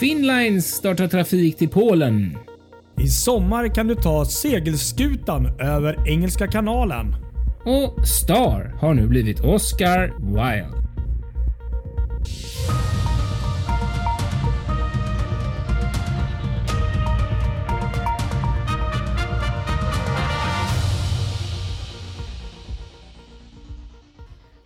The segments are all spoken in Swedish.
Finnlines startar trafik till Polen. I sommar kan du ta segelskutan över Engelska kanalen. Och Star har nu blivit Oscar Wilde.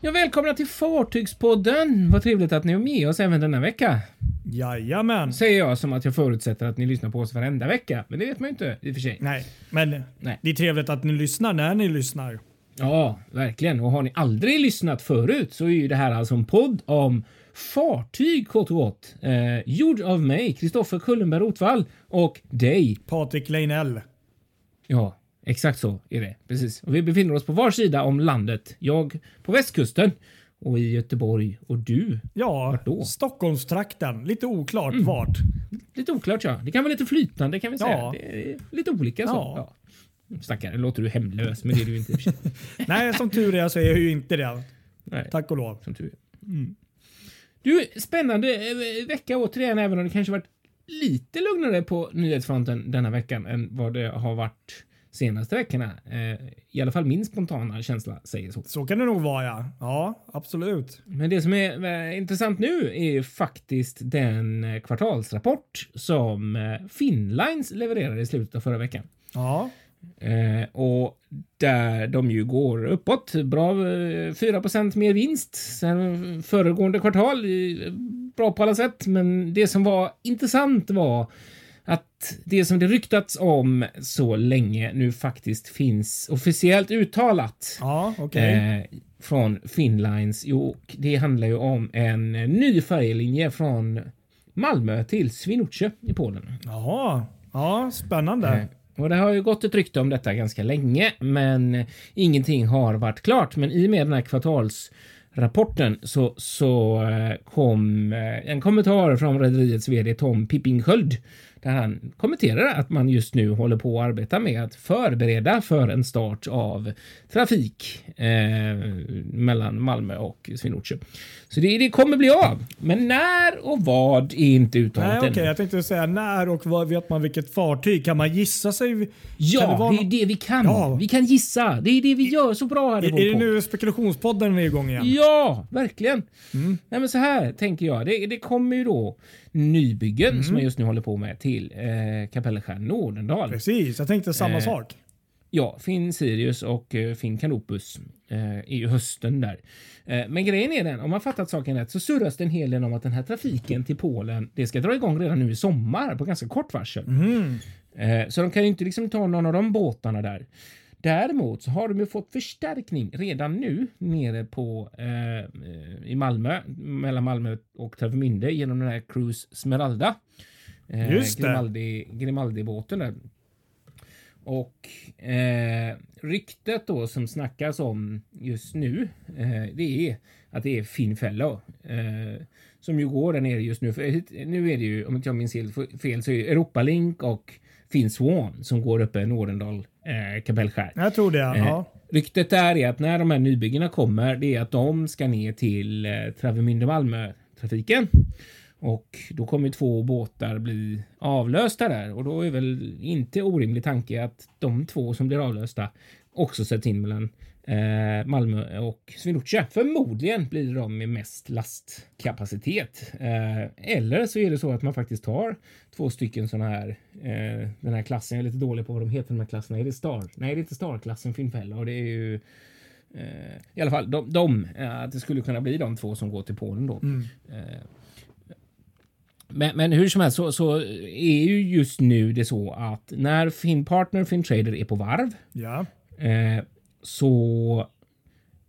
Ja, välkomna till Fartygspodden! Vad trevligt att ni är med oss även denna vecka. Jajamän. Säger jag som att jag förutsätter att ni lyssnar på oss varenda vecka. Men det vet man ju inte i och för sig. Nej, men Nej. det är trevligt att ni lyssnar när ni lyssnar. Ja, verkligen. Och har ni aldrig lyssnat förut så är ju det här alltså en podd om fartyg kort och gott. Eh, gjord av mig, Kristoffer Kullenberg Rotvall och dig. Patrik Leinell. Ja, exakt så är det. Precis. Och vi befinner oss på var sida om landet. Jag på västkusten och i Göteborg och du. Ja, Vart då? Stockholmstrakten. Lite oklart Mm. vart. Lite oklart ja. Det kan vara lite flytande kan vi säga. Ja. Lite olika så. Ja. Ja. Stackare, låter du hemlös, men det är du inte. Nej, som tur är så är jag ju inte det. Nej. Tack och lov. Som tur är. Mm. Du, spännande eh, vecka återigen, även om det kanske varit lite lugnare på nyhetsfronten denna veckan än vad det har varit senaste veckorna. Eh, I alla fall min spontana känsla säger så. Så kan det nog vara ja. Ja, absolut. Men det som är eh, intressant nu är ju faktiskt den eh, kvartalsrapport som Finnlines levererade i slutet av förra veckan. Ja, Eh, och där de ju går uppåt. Bra eh, 4 mer vinst sen föregående kvartal. Bra på alla sätt, men det som var intressant var att det som det ryktats om så länge nu faktiskt finns officiellt uttalat ja okej. eh, från Finnlines. Jo, det handlar ju om en ny färjelinje från Malmö till Swinoujscie i Polen. Jaha, ja, spännande. Eh, Och det har ju gått ett rykte om detta ganska länge, men ingenting har varit klart. Men i och med den här kvartalsrapporten så, så eh, kom eh, en kommentar från rederiets vd Tom Pippingsköld där han kommenterar att man just nu håller på att arbeta med att förbereda för en start av trafik eh, mellan Malmö och Swinoujscie. Så det, det kommer bli av. Men när och vad är inte Nej, uttalat okej. ännu. Jag tänkte säga när och vad vet man vilket fartyg? Kan man gissa sig? Det Ja, vara det, är det vi kan. Ja. Vi kan gissa. Det är det vi gör så bra här i vår är det podd. nu spekulationspodden är igång igen? Ja, verkligen. Mm. Nej, men så här tänker jag. Det, det kommer ju då nybyggen Mm. som jag just nu håller på med till eh, Kapellskär Nordendal. Precis, jag tänkte samma Eh, sak. Ja, Finn Sirius och eh, Finn Canopus eh, är ju hösten där. Eh, men grejen är den, om man fattat saken rätt så surras det en hel del om att den här trafiken till Polen, det ska dra igång redan nu i sommar på ganska kort varsel. Mhm. Eh, så de kan ju inte liksom ta någon av de båtarna där. Däremot så har de ju fått förstärkning redan nu nere på eh, i Malmö, mellan Malmö och Travemünde genom den här Cruise Smeralda. Eh, Just det. Grimaldi, Grimaldi-båten där. Och eh, ryktet då som snackas om just nu, eh, det är att det är Finn Fellow. Eh, som ju går där nere just nu. För nu är det ju, om inte jag minns helt fel, så är det Europalink och Finn Swan som går uppe i Nordendal, eh, Kapellskär. Jag tror det. Eh, Ja. Ryktet är att när de här nybyggena kommer, det är att de ska ner till eh, Travemünde Malmö trafiken. Och då kommer två båtar bli avlösta där och då är väl inte orimlig tanke att de två som blir avlösta också sätts in mellan eh, Malmö och Swinoujscie. Förmodligen blir det de med mest lastkapacitet. Eh, eller så är det så att man faktiskt tar två stycken sådana här. Eh, den här klassen, jag är lite dålig på vad de heter de här klasserna. Är det Star? Nej, det är inte Star-klassen Finnfälla och det är ju eh, i alla fall de, de eh, att det skulle kunna bli de två som går till Polen då. Mm. Eh, men, men hur som helst så, så är ju just nu det så att när Finn Partner Finn Trader är på varv ja. eh, så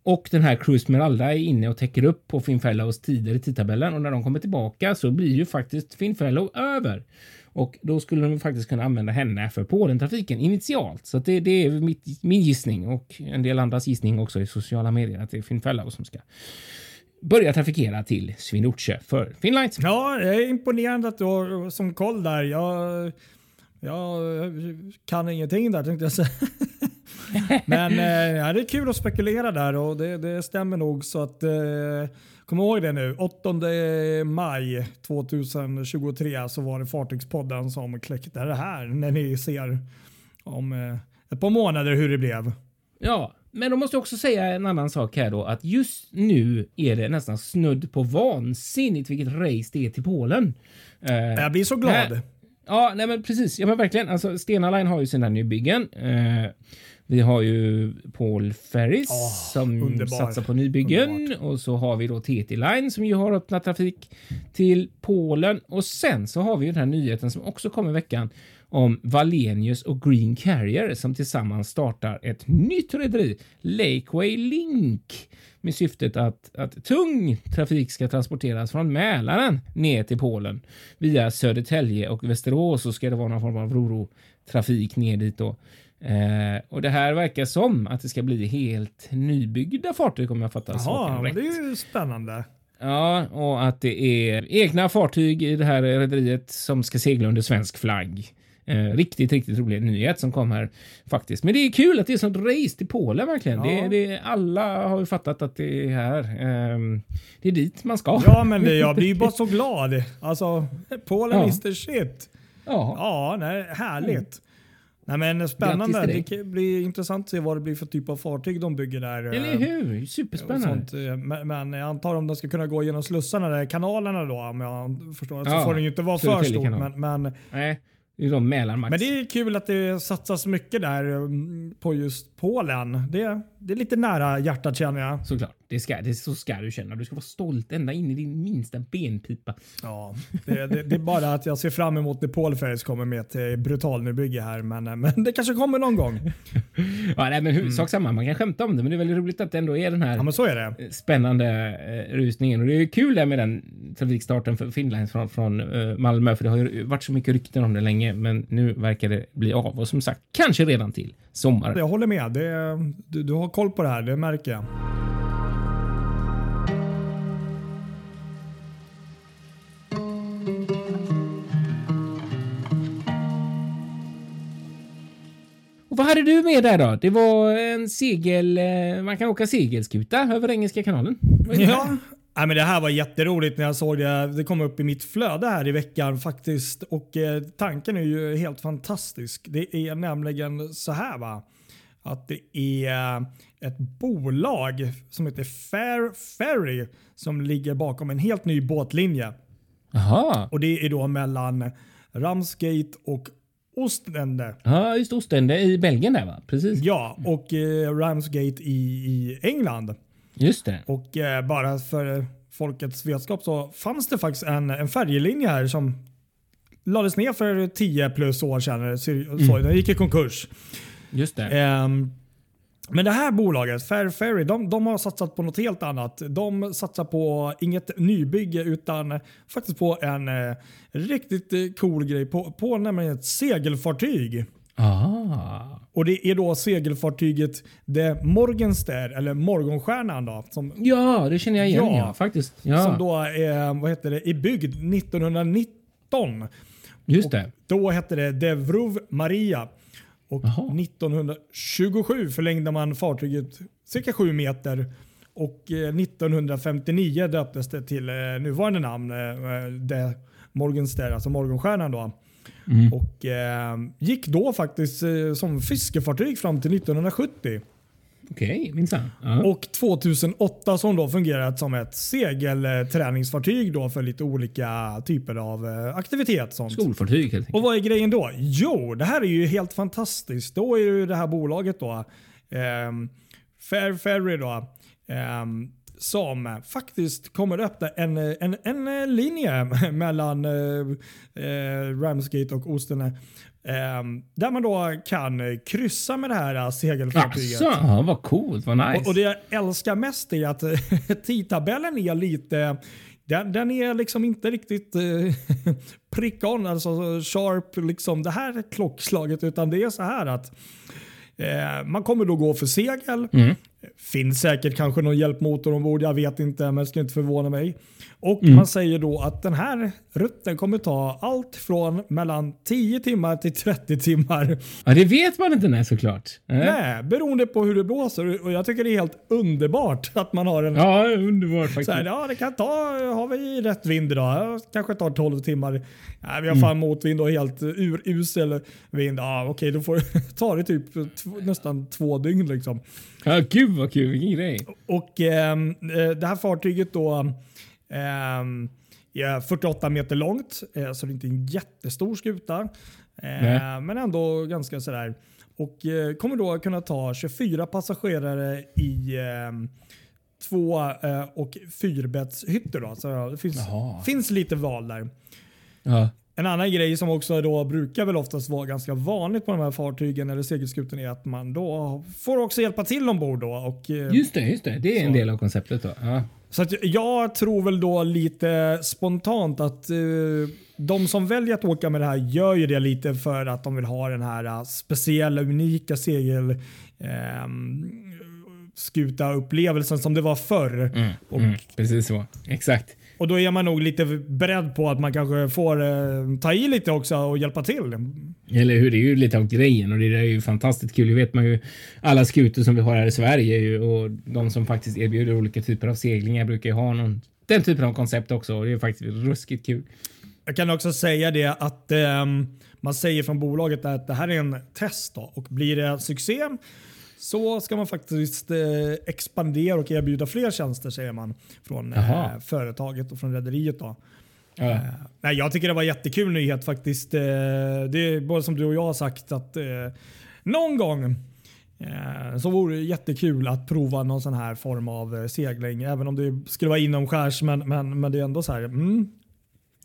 och den här Cruise Meralda är inne och täcker upp på Finn Fellows tider i tidtabellen och när de kommer tillbaka så blir ju faktiskt Finn Fellow över. Och då skulle de faktiskt kunna använda henne för Polentrafiken initialt. Så det, det är mitt, min gissning och en del andras gissning också i sociala medier att det är Finn Fellow som ska börja trafikera till Swinoujscie för Finnlines. ja, det är imponerande att du har som koll där. Jag Jag kan ingenting där tänkte jag säga. Men eh, ja, det är kul att spekulera där och det, det stämmer nog. så att eh, Kom ihåg det nu. 8 maj 2023 så var det Fartygspodden som kläckte det här när ni ser om eh, ett par månader hur det blev. Ja, men då måste jag också säga en annan sak här då att just nu är det nästan snudd på vansinnigt vilket race det är till Polen. Jag blir så glad. Här, ja, nej men precis. Ja, men verkligen. Alltså Stena Line har ju sina nybyggen. Uh, vi har ju Paul Ferris oh, som underbar. satsar på nybyggen Underbart. och så har vi då TT Line som ju har öppnat trafik till Polen och sen så har vi den här nyheten som också kom i veckan om Valenius och Green Carrier som tillsammans startar ett nytt rederi, Lakeway Link, med syftet att, att tung trafik ska transporteras från Mälaren ner till Polen. Via Södertälje och Västerås så ska det vara någon form av roro-trafik ner dit då. Eh, och det här verkar som att det ska bli helt nybyggda fartyg om jag fattar saken rätt. det är ju spännande. Ja, och att det är egna fartyg i det här rederiet som ska segla under svensk flagg. Eh, riktigt, riktigt rolig nyhet som kom här faktiskt. Men det är kul att det är sånt race till Polen verkligen. Ja. Det, det, alla har ju fattat att det är här. Eh, det är dit man ska. Ja, men det, jag blir bara så glad. Alltså, Polen ja. is the shit. Ja, ja nej, härligt. Mm. Nej, men spännande. Det blir intressant att se vad det blir för typ av fartyg de bygger där. Eller hur? Superspännande. Eh, men jag antar om de ska kunna gå genom slussarna, där kanalerna då, om jag förstår. Så får den ju inte vara för stor. Men, men, i de Men det är kul att det satsas mycket där mm, på just Polen. Det, det är lite nära hjärtat känner jag. Såklart. Det, ska, det så ska du känna. Du ska vara stolt ända in i din minsta benpipa. Ja, det, det, det är bara att jag ser fram emot när Polfärgs kommer med ett brutal nybygge här. Men, men det kanske kommer någon gång. ja, nej, men hur, mm. samma. Man kan skämta om det, men det är väldigt roligt att det ändå är den här ja, men så är det. spännande eh, rusningen. Och det är kul det med den trafikstarten för Finland från, från uh, Malmö, för det har ju varit så mycket rykten om det länge, men nu verkar det bli av. Och som sagt, kanske redan till sommar. Jag håller med. Det, du, du har koll på det här, det märker jag. Och vad hade du med där då? Det var en segel... Eh, man kan åka segelskuta över Engelska kanalen. Ja, Nej, men det här var jätteroligt när jag såg det. Det kom upp i mitt flöde här i veckan faktiskt. Och eh, tanken är ju helt fantastisk. Det är nämligen så här va. Att det är ett bolag som heter Fair Ferry som ligger bakom en helt ny båtlinje. Aha. Och det är då mellan Ramsgate och Ostende. Ja, just Ostende i Belgien där va? Precis. Ja, och eh, Ramsgate i, i England. Just det. Och eh, bara för folkets vetskap så fanns det faktiskt en, en färjelinje här som lades ner för 10 plus år sedan. Så, mm. Den gick i konkurs. Just det. Um, men det här bolaget, Fair Ferry, de, de, har satsat på något helt annat. De satsar på inget nybygge utan faktiskt på en eh, riktigt cool grej. På, på nämligen ett segelfartyg. Ah. Och det är då segelfartyget The Morgenster, eller Morgonstjärnan. Då, som, ja, det känner jag igen. Ja, ja faktiskt. Ja. Som då är, vad heter det, är byggd 1919. Just det. Och då hette det De Vruv Maria. Och Aha. 1927 förlängde man fartyget cirka 7 meter. Och 1959 eh, döptes det till eh, nuvarande namn, eh, The Morgenster, alltså Morgonstjärnan. Då. Mm. Och eh, gick då faktiskt som fiskefartyg fram till 1970. Okej, okay, minsann. Uh Och 2008 som då fungerat som ett segelträningsfartyg då för lite olika typer av eh, aktivitet. Sånt. Skolfartyg helt enkelt. Och vad är grejen då? Jo, det här är ju helt fantastiskt. Då är det det här bolaget då, eh, Fair Ferry då, eh, som faktiskt kommer öppna en, en, en linje mellan eh, Ramsgate och Ostene. Eh, där man då kan kryssa med det här segelfartyget. Asså, vad coolt, vad nice. Och, och det jag älskar mest är att tidtabellen är lite den, den, är liksom inte riktigt eh, prick on, alltså sharp, liksom det här klockslaget. Utan det är så här att eh, man kommer då gå för segel. Mm. Finns säkert kanske någon hjälpmotor ombord, jag vet inte, men det skulle inte förvåna mig. Och mm. Man säger då att den här rutten kommer ta allt från mellan 10 timmar till 30 timmar. Ja, det vet man inte nej, såklart. Nej, beroende på hur det blåser. Och Jag tycker det är helt underbart att man har en... Ja, underbart faktiskt. Här, ja, det kan ta, har vi rätt vind idag, kanske tar 12 timmar. Ja, vi har fan mm. motvind och helt urusel vind. Ja, okej, då får ta det typ nästan två dygn liksom. Ja, gud vad kul, vilken grej. Och ehm, eh, det här fartyget då 48 meter långt, eh, så det är inte en jättestor skuta. Eh, men ändå ganska sådär. Och eh, kommer då kunna ta 24 passagerare i ehm, två och fyrbäddshytter. Då. Så det finns, finns lite val där. Ja. En annan grej som också då brukar väl oftast vara ganska vanligt på de här fartygen eller segelskutorna är att man då får också hjälpa till ombord. Då och, just det, just det. Det är så. en del av konceptet. då. Ja. Så att jag tror väl då lite spontant att uh, de som väljer att åka med det här gör ju det lite för att de vill ha den här uh, speciella, unika segel um, skuta upplevelsen som det var förr. Mm, och, mm, precis så. Exakt. Och då är man nog lite beredd på att man kanske får eh, ta i lite också och hjälpa till. Eller hur? Det är ju lite av grejen och det är ju fantastiskt kul. Det vet man ju. Alla skutor som vi har här i Sverige och de som faktiskt erbjuder olika typer av seglingar brukar ju ha någon, den typen av koncept också. Och det är faktiskt ruskigt kul. Jag kan också säga det att eh, man säger från bolaget att det här är en test då, och blir det succé så ska man faktiskt eh, expandera och erbjuda fler tjänster säger man från eh, företaget och från rederiet. Ja. Eh, nej, jag tycker det var jättekul nyhet faktiskt. Eh, det är både som du och jag har sagt att någon gång så vore det jättekul att prova någon sån här form av segling. Även om det skulle vara inomskärs. Men, men, men det är ändå så här. Mm,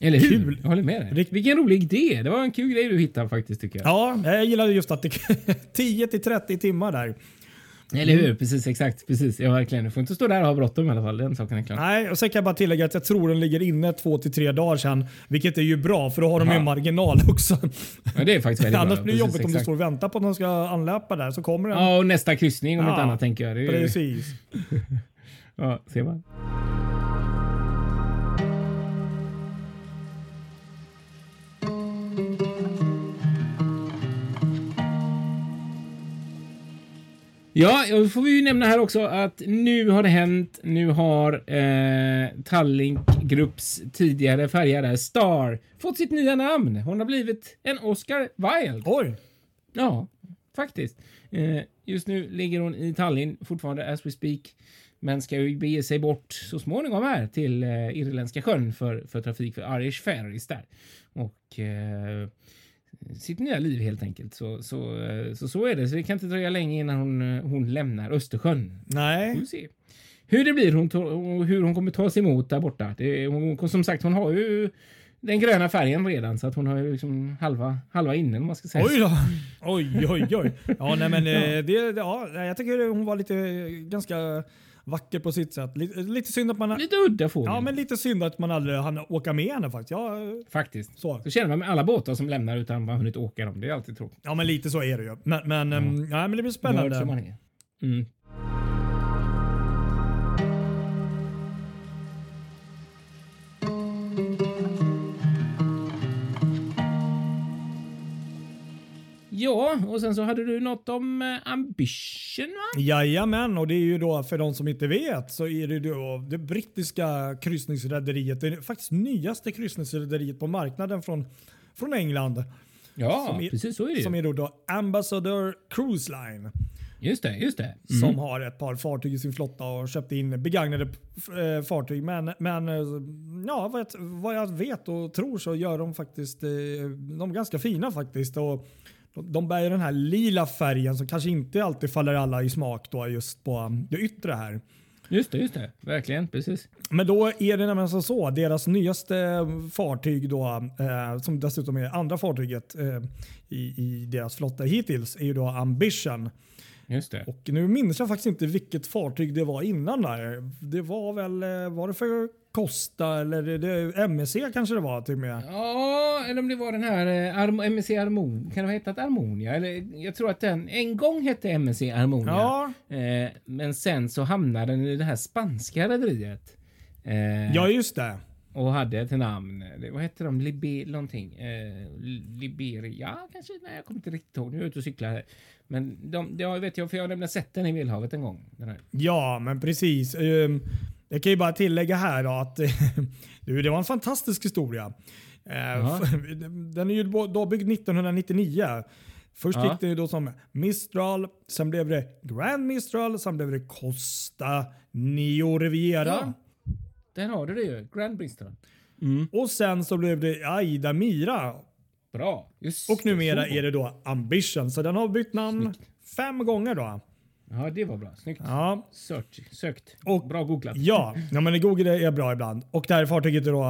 eller hur? Kul. Jag håller med dig. Vilken rolig idé. Det var en kul grej du hittade faktiskt tycker jag. Ja, jag gillade just att det 10 till 30 timmar där. Eller hur? Precis, exakt. Precis. Ja, verkligen. Du får inte stå där och ha bråttom i alla fall. Den saken är klar. Nej, och sen kan jag bara tillägga att jag tror den ligger inne två till tre dagar sedan. Vilket är ju bra, för då har de ju marginal också. Ja, det är faktiskt väldigt Annars bra. blir det jobbigt om du står och väntar på att de ska anlöpa där. Så kommer den. Ja, och nästa kryssning om ja, inte annat tänker jag. Är... Precis. ja, ser man. Ja, då får vi ju nämna här också att nu har det hänt. Nu har eh, Tallink Grupps tidigare färgare Star fått sitt nya namn. Hon har blivit en Oscar Wilde. Oj! Ja, faktiskt. Eh, just nu ligger hon i Tallinn fortfarande as we speak. Men ska ju bege sig bort så småningom här till eh, Irländska sjön för, för trafik för Irish Ferries där. Och eh, sitt nya liv helt enkelt. Så, så, eh, så, så är det. Så det kan inte dröja länge innan hon, eh, hon lämnar Östersjön. Nej. Se. Hur det blir hon, hur hon kommer tas emot där borta. Det, hon, som sagt, hon har ju den gröna färgen redan så att hon har ju liksom halva, halva inne om man ska säga. Oj då! Oj, oj, oj. Ja, nej, men ja. Eh, det, ja, jag tycker hon var lite ganska vacker på sitt sätt. Lite, lite synd att man... Lite udda fågel. Ja, men lite synd att man aldrig hann åka med henne faktiskt. Ja, faktiskt. Så. så känner man med alla båtar som lämnar utan man hunnit åka dem. Det är alltid tråkigt. Ja, men lite så är det ju. Men, men, mm. ja, men det blir spännande. Mm. Ja, och sen så hade du något om eh, Ambition va? Jajamän, och det är ju då för de som inte vet så är det då det brittiska kryssningsrederiet. Det är faktiskt nyaste kryssningsrederiet på marknaden från, från England. Ja, är, precis så är det Som är då, då Ambassador Cruise Line. Just det, just det. Mm. Som har ett par fartyg i sin flotta och köpt in begagnade äh, fartyg. Men, men äh, ja, vad, vad jag vet och tror så gör de faktiskt de är ganska fina faktiskt. Och de bär ju den här lila färgen som kanske inte alltid faller alla i smak då just på um, det yttre här. Just det, just det. Verkligen, precis. Men då är det nämligen så, så deras nyaste fartyg då, eh, som dessutom är andra fartyget eh, i, i deras flotta hittills, är ju då Ambition. Just det. Och nu minns jag faktiskt inte vilket fartyg det var innan där. Det var väl, eh, var det för Costa eller det, det, MSC kanske det var till och med? Ja, eller om det var den här eh, Arm MSC Armon. Kan det ha hetat Armonia? Eller, jag tror att den en gång hette MSC Armonia. Ja. Eh, men sen så hamnade den i det här spanska rederiet. Eh, Ja, just det. Och hade ett namn. Det- Vad hette de? Libe någonting. Eh, Liberia kanske? Nej, jag kommer inte riktigt ihåg. Nu är jag ute och cyklar här. Men de, det har- vet jag, för jag har nämligen sett den i Medelhavet en gång. Ja, men precis. Ehm, Jag kan ju bara tillägga här då att det var en fantastisk historia. Eh, Ja. Den är ju då byggd 1999. Först gick det ju då som Mistral, sen blev det Grand Mistral, sen blev det Costa Neo Riviera. Ja. Där har du det ju. Grand Bristol. Och sen så blev det Aida Mira. Bra. Just Och numera så. är det då Ambition. Så den har bytt namn fem gånger då. Ja, det var bra. Snyggt. Ja, Search, sökt. Och- bra googlat. Ja, ja men Google är bra ibland. Och det här fartyget är då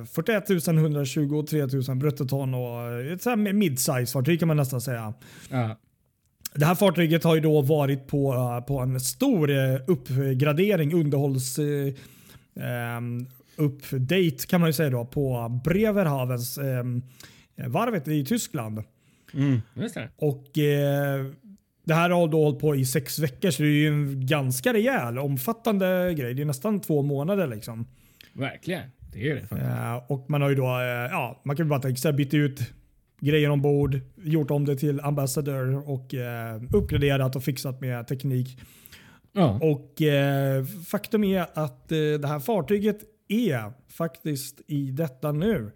eh, 41 120 och 3 000 bruttoton och ett så här mid-size fartyg kan man nästan säga. Ja. Det här fartyget har ju då varit på, eh, på en stor eh, uppgradering, underhålls eh, update kan man ju säga då på Bremerhavens ehm, varvet i Tyskland. Mm. Just det. Och eh, Det här har då hållit på i sex veckor så det är ju en ganska rejäl omfattande grej. Det är nästan två månader liksom. Verkligen. Det är det. faktiskt. Eh, och man har ju då, eh, ja, man kan ju bara tänka sig bytt ut grejer ombord, gjort om det till ambassadör och eh, uppgraderat och fixat med teknik. Ja. Och eh, faktum är att eh, det här fartyget är faktiskt i detta nu.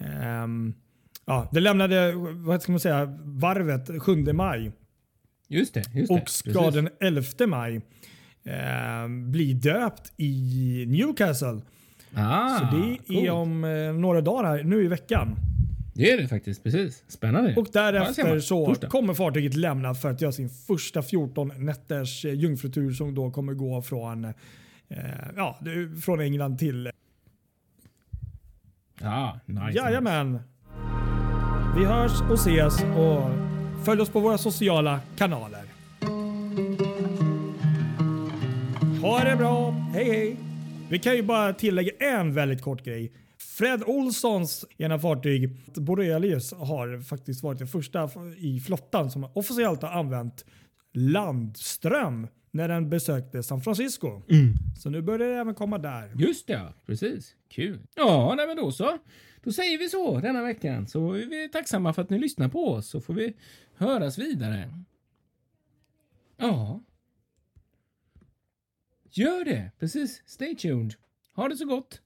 Ehm, ja, det lämnade vad ska man säga, varvet 7 maj Just det. Just och ska Precis. den 11 maj eh, bli döpt i Newcastle. Ah, Så det är coolt. om eh, några dagar här, nu i veckan. Det är det faktiskt. Precis. Spännande. Och därefter så Torsdag. kommer fartyget lämna för att göra sin första 14 nätters eh, jungfrutur som då kommer gå från, eh, ja, från England till... Ja, nice. Jajamän! Vi hörs och ses och följ oss på våra sociala kanaler. Ha det bra! Hej hej! Vi kan ju bara tillägga en väldigt kort grej. Fred Olssons ena fartyg Borealis har faktiskt varit det första i flottan som officiellt har använt landström när den besökte San Francisco. Så nu börjar det även komma där. Just det, ja. Precis. Kul. Ja, nej men då så. Då säger vi så denna veckan. Så är vi tacksamma för att ni lyssnar på oss. Så får vi höras vidare. Ja. Gör det. Precis. Stay tuned. Ha det så gott.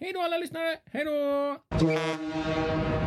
Hej då alla lyssnare. Hej då!